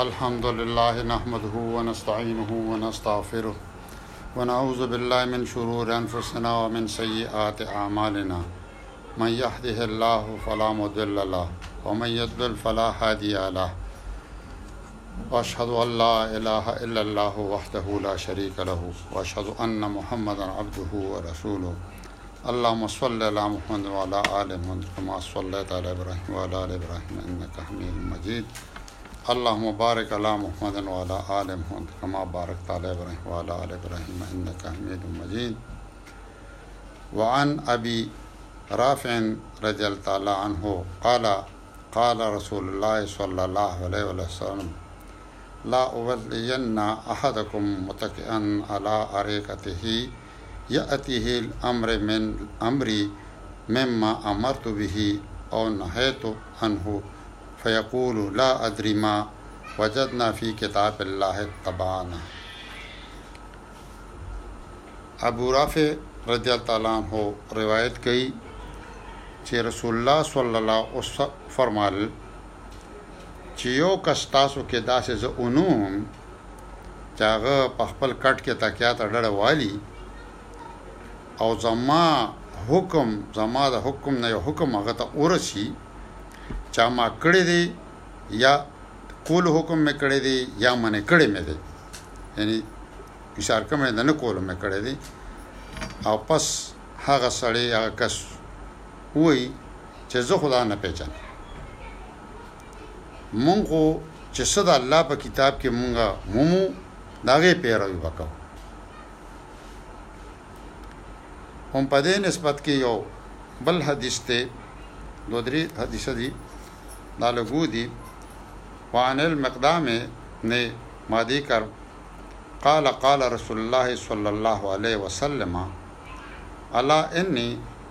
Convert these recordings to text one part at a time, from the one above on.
الحمد للہ نحمد ونستعین ونستغفر ونعوذ باللہ من شرور انفسنا ومن سیئات اعمالنا من يهده الله فلا مضل له ومن يضلل فلا هادي له واشهد ان لا اله الا الله وحده لا شريك له واشهد ان محمدا عبده ورسوله اللہ صل اللہ محمد وعلى ال محمد كما صليت على ابراهيم وعلى ال ابراهيم انك حميد مجيد اللهم بارك على محمد وعلى آل محمد كما باركت على إبراهيم وعلى آل إبراهيم إنك حميد مجيد وعن أبي رافع رضي الله تعالى عنه قال قال رسول الله صلى الله عليه وسلم لا أولين أحدكم متكئا على أريكته يأتيه الامر من امري مما امرت به او نهيت عنه فيقول لا ادري ما وجدنا في کتاب الله اتبعنه ابو رافع رضی الله تعالی عنہ روایت کوي چې رسول الله صلی الله علیه وسلم فرمایل چې یو کس تاسو کې داسې زه اونوم چې هغه په خپل کټ کې تکیا ته ډډه والي او زما حکم زما د حکم نه یو حکم هغه ته ورسی چا ما کړی دی یا قول حکم مې کړی دی یا منې کړی مې دی یعنی اشاره کوم نه نه کول مې کړی دی او پس هغه سړی هغه کس وای چې زه خدا نه پیژنم مونږ خو چې څه د الله په کتاب کې مونږه مومو د هغې پیروي به کوو هم په دې نسبت کې یو بل حدیث ته دو درې حدیث دي دا لګو دي وعن المقدام نے مادی کر قال قال رسول الله صلی الله علیه وسلم الا انی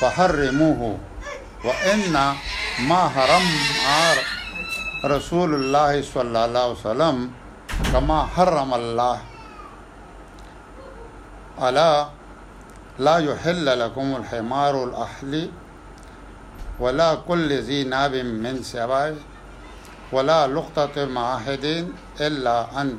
فحرموه وإن ما حرم رسول الله صلى الله عليه وسلم كما حرم الله ألا لا يحل لكم الحمار الأحلي ولا كل ذي ناب من سبع ولا لقطة معاهد إلا أن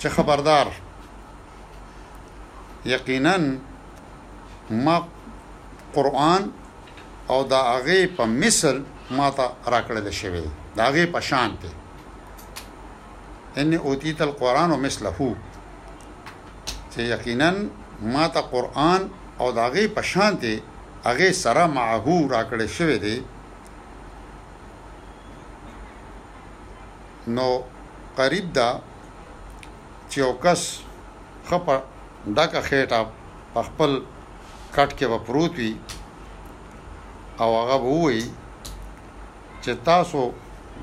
چې خبردار یقینا ما قران او دا هغه په مثل ماته راکړل شوی دا هغه په شان ته ان اوتیت القرآن مثله چې یقینا ماته قران او دا هغه په شان ته هغه سره معه راکړل شوی دی نو قریب ده چې یو کس ښه په ډکه خېټه په خپل کټ کې به پروت وي او هغه به ووایي چې تاسو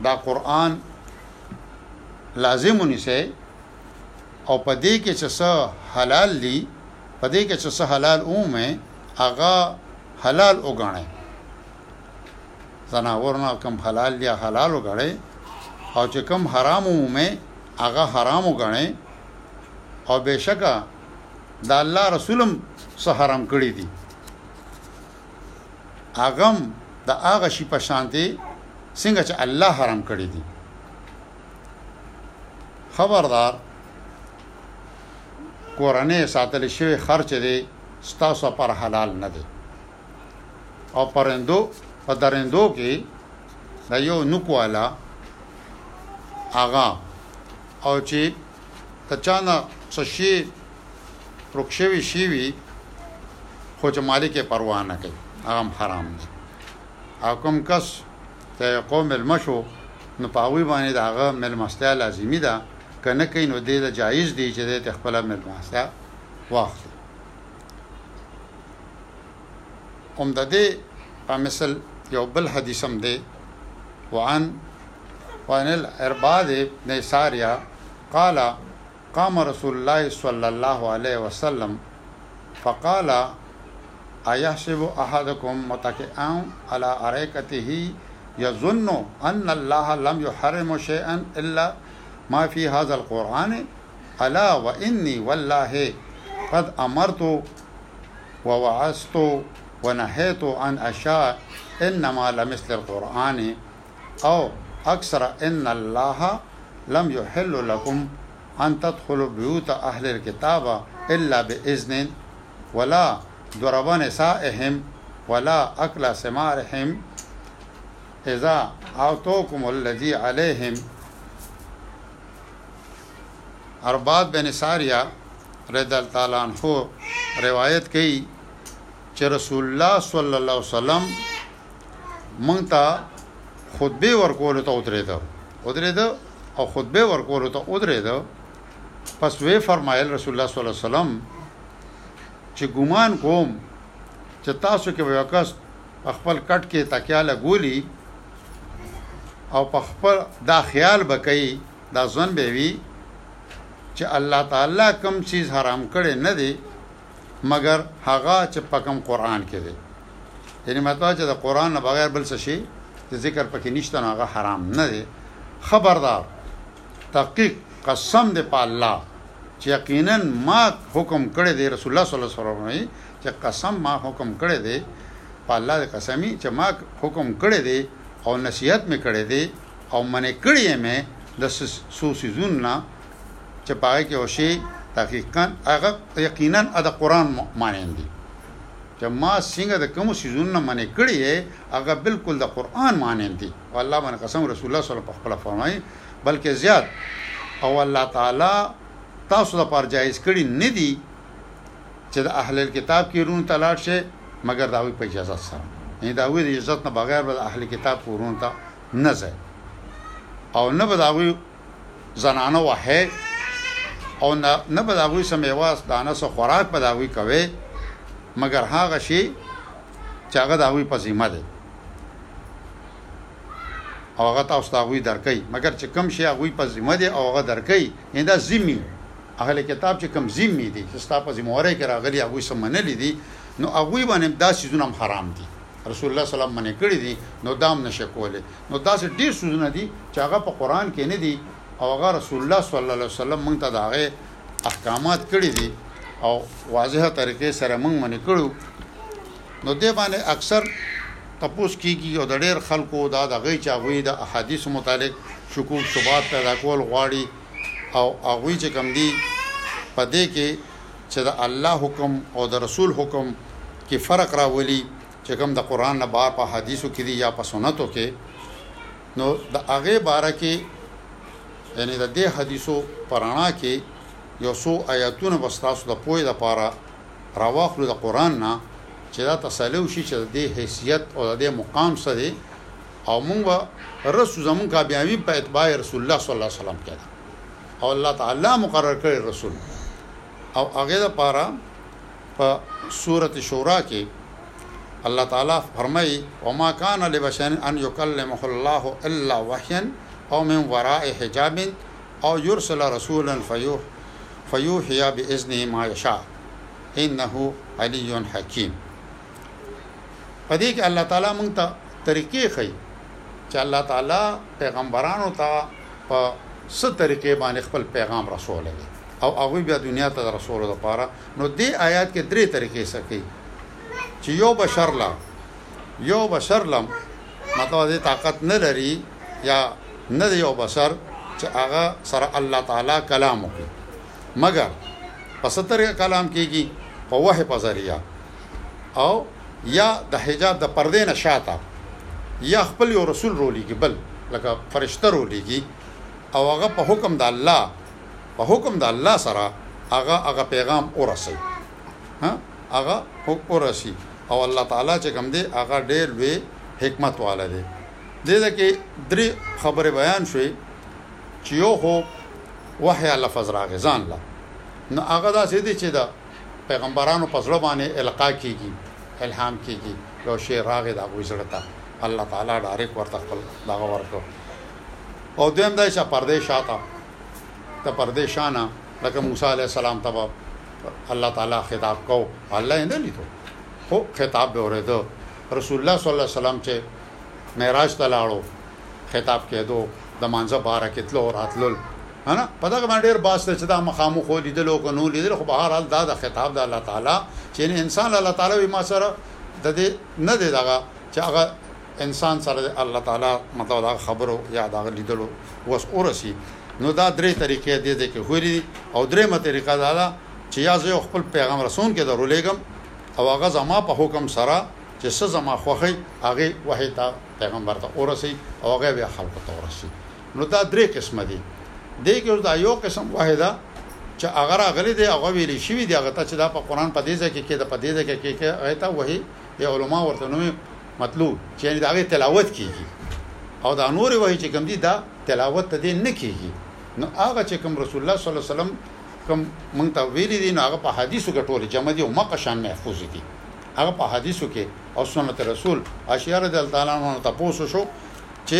دا قرآن لازم ونیسئ او په دې کې چې څه حلال دي په دې کې چې څه حلال ومومئ هغه حلال وګڼئ ځناورونه کوم حلال دي حلال وګڼئ او چې کوم حرام ومومئ هغه حرام وګڼئ او بشکا د الله رسولم څه حرام کړی دي اغم د هغه شی په شانتي څنګه چې الله حرام کړی دي خبردار کورنۍ ساتل شوی خرچ دی ستاسو پر حلال نه دی او پرندو په درندو کې د یو نوک والا هغه او چې د چا نه څه شی ورک شوی شي وي خو چې مالک یې پروا نه کوي هغه هم حرام دی او کوم کس چې قوم مېلمه شو نو په هغوی باندې د هغه مېلمستیا لازمي ده که نه کوي نو دی له جایز دی چې دی ته خپله مېلمستیا واخلي هم د دې په مثل یو بل حدیث هم دی وعن وعن الارباد بن ساريه قال قام رسول الله صلى الله عليه وسلم فقال أيحسب أحدكم متكئا على أريكته يظن أن الله لم يحرم شيئا إلا ما في هذا القرآن ألا وإني والله قد أمرت ووعظت ونهيت عن أشياء إنما لمثل القرآن أو أكثر إن الله لم يحل لكم ان تدخلوا بيوت اهل الكتاب الا باذن ولا ضرب نسائهم ولا اكل ثمارهم اذا اعطوكم الذي عليهم ارباض بن ساریه رضی الله تعالی عنه روایت کوي چې رسول الله صلی الله علیه وسلم مونږ ته خطبه ورکول ته ودرېده ودرېده او خطبه ورکول ته ودرېده پس وی فرمایل رسول الله صلی الله علیه وسلم چې ګومان کوم چې تاسو کې یو کس خپل کټ کې تکیا لګولی او په خپل دا خیال بکئی دا ځن به وي چې الله تعالی کوم چیز حرام کړي نه دی مګر هغه چې په کوم قران کې دی یعنی مطلب چې د قران نه بغیر بل څه شي د ذکر پکې نشته نو هغه حرام نه دی خبردار تحقیق قسم دی په الله چې یقینا ما حکم کړی دی رسول الله صلی الله علیه وسلم چې قسم ما حکم کړی دی په الله د قسمی چې ما حکم کړی دی او نصیحت می کړی دی او منع کړی یم یې د څو څیزونو نه چې په هغه کې یو شی تحقیقا هغه یقینا د قرآن مانند دی چې ما څنګه د کومو څیزونو نه منع کړی یې هغه بالکل د قرآن مانند دی او الله باندې قسم رسول الله صلی الله علیه وسلم په خپله فرمایي بلکې زیات او الله تعالی تاسو لپاره جایز کړی نه دی چې د اهل کتاب کې رون ته لاړ شي مګر دا وی په اجازه سره نه دا وی د اجازه نه بغیر د اهل کتاب کورون ته نه ځی او نه به د هغوی زنانه وهی او نه به د هغوی څه میوه دانه څه خوراک به د هغوی کوی مګر هغه شی چې هغه د هغوی په ذمه دی او هغه تاسو ته هغوی درکوي مګر چې کوم شی هغوی په ذمه دی او هغه درکوي یعنې دا ذمي اهل کتاب چې کوم ذمي دي چې ستا په ذمهوارۍ کې راغلي هغوی څه منلي دي نو هغوی باندې دا څیزونه هم حرام دي رسول الله سلام منې کړي دي نو دام نشه کوله نو داسې ډیر سوزونه دي چې هغه په قران کې نه دي او هغه رسول الله صلی الله علیه وسلم مونږ ته دا غي احکامات کړي دي او واضحه طریقې سره مونږ منې کړو نو دې باندې اکثر تپوس کیږي او د ډېر خلکو دا د غي چا غوي د احادیث متعلق شکوک شوبات پیدا کول غواړي او هغه چې کم دي پدې کې چه د الله حکم او د رسول حکم کی فرق راولی چه کوم د قرآن نه بهر په احادیثو کی دی یا په سنتو کی نو د هغی باره کی یعنی د دی حدیثو په رڼا کی یو څو آیاتونه به ستاسو د پوهی د پاره راواخلو د قرآن نه چه دا تسلی وشی چه د دی حیثیت او د دی مقام څه دی او مونږ به رسو زمونږ کابیاوی په اتباع رسول الله صلی الله علیه وسلم کی ده. او الله تعالی مقرر کړی رسول او هغه د پاره په سورته شورا کې الله تعالی فرمایي وما كان لبشر ان يكلمه الله الا وحيا او من وراء حجاب او يرسل رسولا فيوح فيوحي باذنه ما يشاء انه علي حكيم په دې کې الله تعالی مونږ ته طریقې ښيي چې الله تعالی پیغمبرانو ته په څه طریقې باندې خپل پیغام رسولی دی او هغوی بیا دنیا ته د رسولو لپاره نو دې آیات کې درې طریقې څه کوي چې یو بشر لا یو بشر لم مطلب دې طاقت نه لري یا نه دی یو بشر چې هغه سره الله تعالی کلام وکړي مګر په ستر کلام کېږي په وحي په ذریعہ او یا د حجاب د پردې نه شاته یا خپل یو رسول رولیږي بل لکه فرشته رولیږي او هغه په حکم د الله په حکم د الله سره هغه هغه پیغام ورسي ها هغه ورسي او الله تعالی چې کوم دی هغه ډېر لوی حکمت والا دی دې ده کې درې خبرې بیان شوې چې یو خو وحیا لفظ راغی ځان لا نو هغه داسې دی چې دا پیغمبرانو په زړه باندې القا کیږي الهام کیږي یو شی راغی د هغوی زړه ته الله تعالی ډاریک ورته خپل دغه ورکړو او دویم دا چې پردې شاته د پردې شانه لکه موسی علی السلام ته الله تعالی خطاب کو الله یې نه لیدو خو خطاب به اوریدو رسول الله صلی الله علیه وسلم چې معراج ته لاړو خطاب کېدو د مانځه بار کې تلو راتلل هنه په دغه باندې ډېر بحث دی چې دا مخامخ و لیدل او که نو لیدل خو بهر حال دا د خطاب د الله تعالی چې یعنی انسان له الله تعالی وی ما سره د دې نه دی دغه چې هغه انسان سره د الله تعالی مطلب دا خبرو یا دا لیدلو وس اورسی نو دا درې طریقې دې دې کې خوري او درې مته طریقه دا ده چې یا زه خپل پیغام رسون کې درولېګم او هغه زما په حکم سره چې څه زما خوخي هغه وحي ته پیغمبر ته اورسي او هغه بیا خلکو ته اورسي نو دا درې قسمه دي دې کې اوس دا یو قسم واحده چې هغه راغلي دی هغه ویل شوی دی هغه ته چې دا په قران په دې ځای کې کې دا په دې ځای کې کې هغه ته وحي یا علما ورته نوې مطلوب چې یعنی دا غي تلاوت کیږي او دا نور وحي چې کوم دي دا تلاوت ته دې نه کیږي نو هغه چې کوم رسول الله صلی الله علیه وسلم کوم مونږ ته ویل دي نو هغه په حدیثو کې ټول جمع دي او مقه شان محفوظ دي هغه په حدیثو کې او سنت رسول اشعار د الله تعالی عنہ تاسو شو چې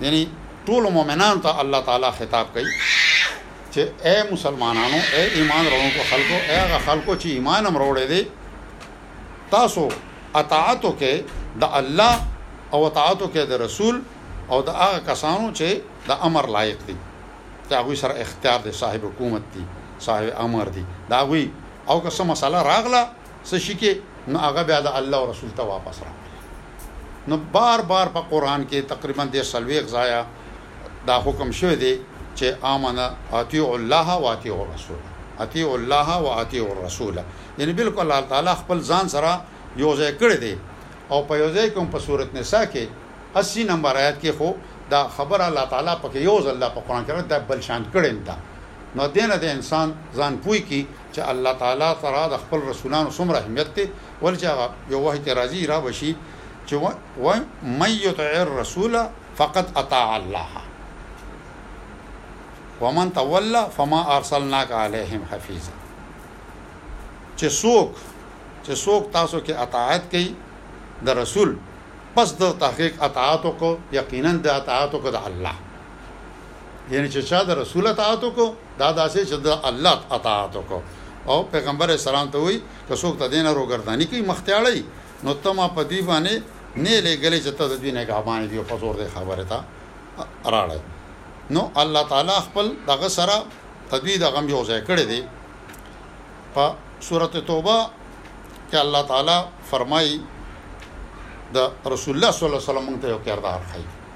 یعنی ټول مؤمنانو ته الله تعالی خطاب کوي چې اے مسلمانانو اے ایمان راوړونکو خلکو اے هغه خلکو چې ایمان هم راوړی دی تاسو اطاعتو کې د الله او اطاعتو کې د رسول او د هغه کسانو چې د امر لایق دي چې هغه سره اختیار دي صاحب حکومت دي صاحب امر دي دا وی او که څه مسله راغله څه شي کې نو هغه بیا د الله او رسول ته واپس راولي نو بار بار په قران کې تقریبا د سلويخ ځای دا حکم شوی دی چې امنه اطیع الله و اطیع الرسول اطیع الله و اطیع الرسول یعنی بالکل الله تعالی خپل ځان سره یو ځای کړی دی او په یو ځای کوم په سورۃ نساء کې 80 نمبر آیات کې خو دا خبر الله تعالی پکې یو ځل په قران کې دا بل شان کړی دا نو دینه د انسان ځان پوي کی چه الله تعالی سره د خپل رسولانو څومره اهمیت دی ولې چه هغه یو وحی کې راځی رابه شی چه ومن یطع الرسول فقد اطاع الله ومن تولا فما ارسلناک علیهم حفیظا چه سوک چه سوک تاسو کې اطاعت کوي د رسول پس د تحقیق اطاعت کو یقینا د اطاعت کو د الله یعنی چې چا د رسول اطاعت وکړو دا داسې چې د الله اطاعت وکړو او پیغمبر اسلام ته وی که څوک ته دینه روګردانی کوي مختیاړی نو ته ما په دوی باندې نه لګلې چې ته د دوی نگهبان دی په زور دی خبره تا راړی نو الله تعالی خپل دغه سره تدوی د غم یو ځای کړی دی په سورته توبه کې الله تعالی فرمایي د رسول الله صلی الله علیه وسلم ته یو کردار خایي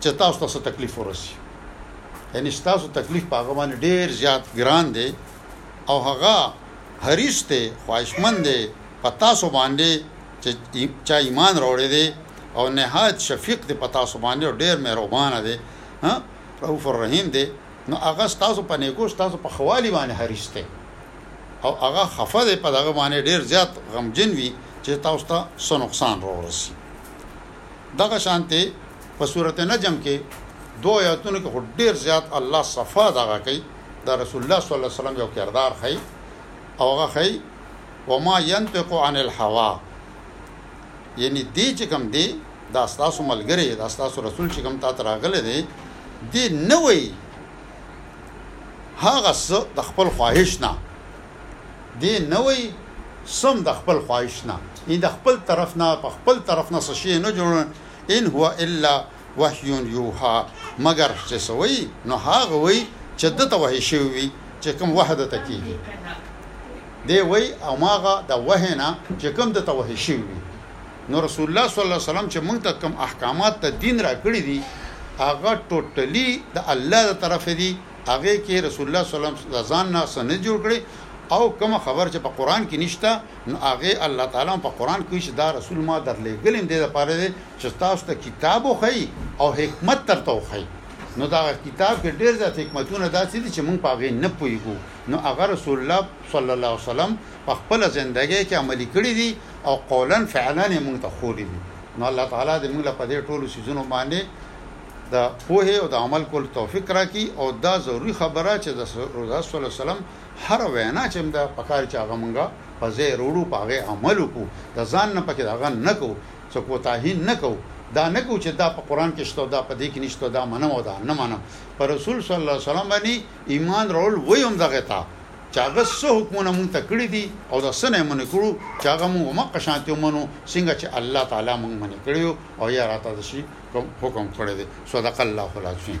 چې تاسو ته څه تکلیف ورسي یعنی ستاسو تکلیف په هغه باندې ډیر زیات ګران دی او هغه حریص دی خواهشمند دی په تاسو باندې چې چا ایمان راوړی دی او نهایت شفیق دی په تاسو باندې او ډیر مهربان دی ها رؤوف الرحیم دی نو هغه تاسو په نیکو تاسو په خوالي باندې حریص دی او هغه خفه دی په دغه باندې ډیر زیات غمجن وي چې تاسو ته څه نقصان راورسي دغه شانته په سورت نجم کې دوه آیاتونو کې خو ډیر زیات الله صفا دغه کوي د رسول الله صلی الله علیه وسلم یو کردار خي او هغه خي وما ينطق عن الهوا یعنی دی چې کوم دی دا ستاسو ملګری دا ستاسو رسول چې کوم تا ته راغلی دی دی نه وي هغه څه د خپل خواهش نه دی نه وي سم د خپل خواهش نه یعنی د خپل طرف نه په خپل طرف نه څه شي نه جوړ ان هو الا وحی یوحی، مګر چې څه وایي نو هغه وایي چې ده ته وحی شوي وي چې کوم وحی ده ته کېږي. دی وایي هماغه د وحی نه چې کوم ده ته وحی شوي وي. نو رسول الله صلی الله علیه وسلم چې موږ ته کوم احکامات د دین راکړي دي هغه ټوټلي د الله د طرفه دي، هغې کې رسول الله صلی الله علیه وسلم د ځان نه څه نه دي جوړ کړي او کومه خبره چې په قرآن کې نشته نو هغه الله تعالی هم په قرآن کې وایي چې دا رسول ما درلېږلی هم دې لپاره دی چې تاسو ته کتاب وښيي او حکمت درته وښيي نو دا کتاب کې ډېر زیات حکمتونه داسې دي چې موږ په هغه نه پوهیږو نو هغه رسول الله صلی الله علیه وسلم په خپل ژوندۍ کې عملی کړی دي او قولا فعلا یې موږ ته خوري دي نو الله تعالی دې موږ له پدې ټولو سيزونو باندې د پوهه او د عمل کول توفیق راکړي او دا ضروری خبره چې د رسول الله صلی الله علیه وسلم هره وینا چه ده پکار چه هغه مونږ په ځای روړو په هغه عمل وکړو د ځان نه پکې هغه نه کوو څه کوتاهی نه کوو دا نه کوو چه دا په قران کې شته او دا په دې کې نشته دا منم او دا نه منم په رسول صلی الله علیه وسلم باندې ایمان راوړل وایو هم دغه ته چه هغه څه حکمونه مونږ ته کړي دي او د څه نه یې منع کړو چه هغه مونږ همغه شانتې ومنو څنګه چه الله تعالی مونږ منع کړي یو او یا راته د شي کوم حکم کړی دی صدق الله العظیم.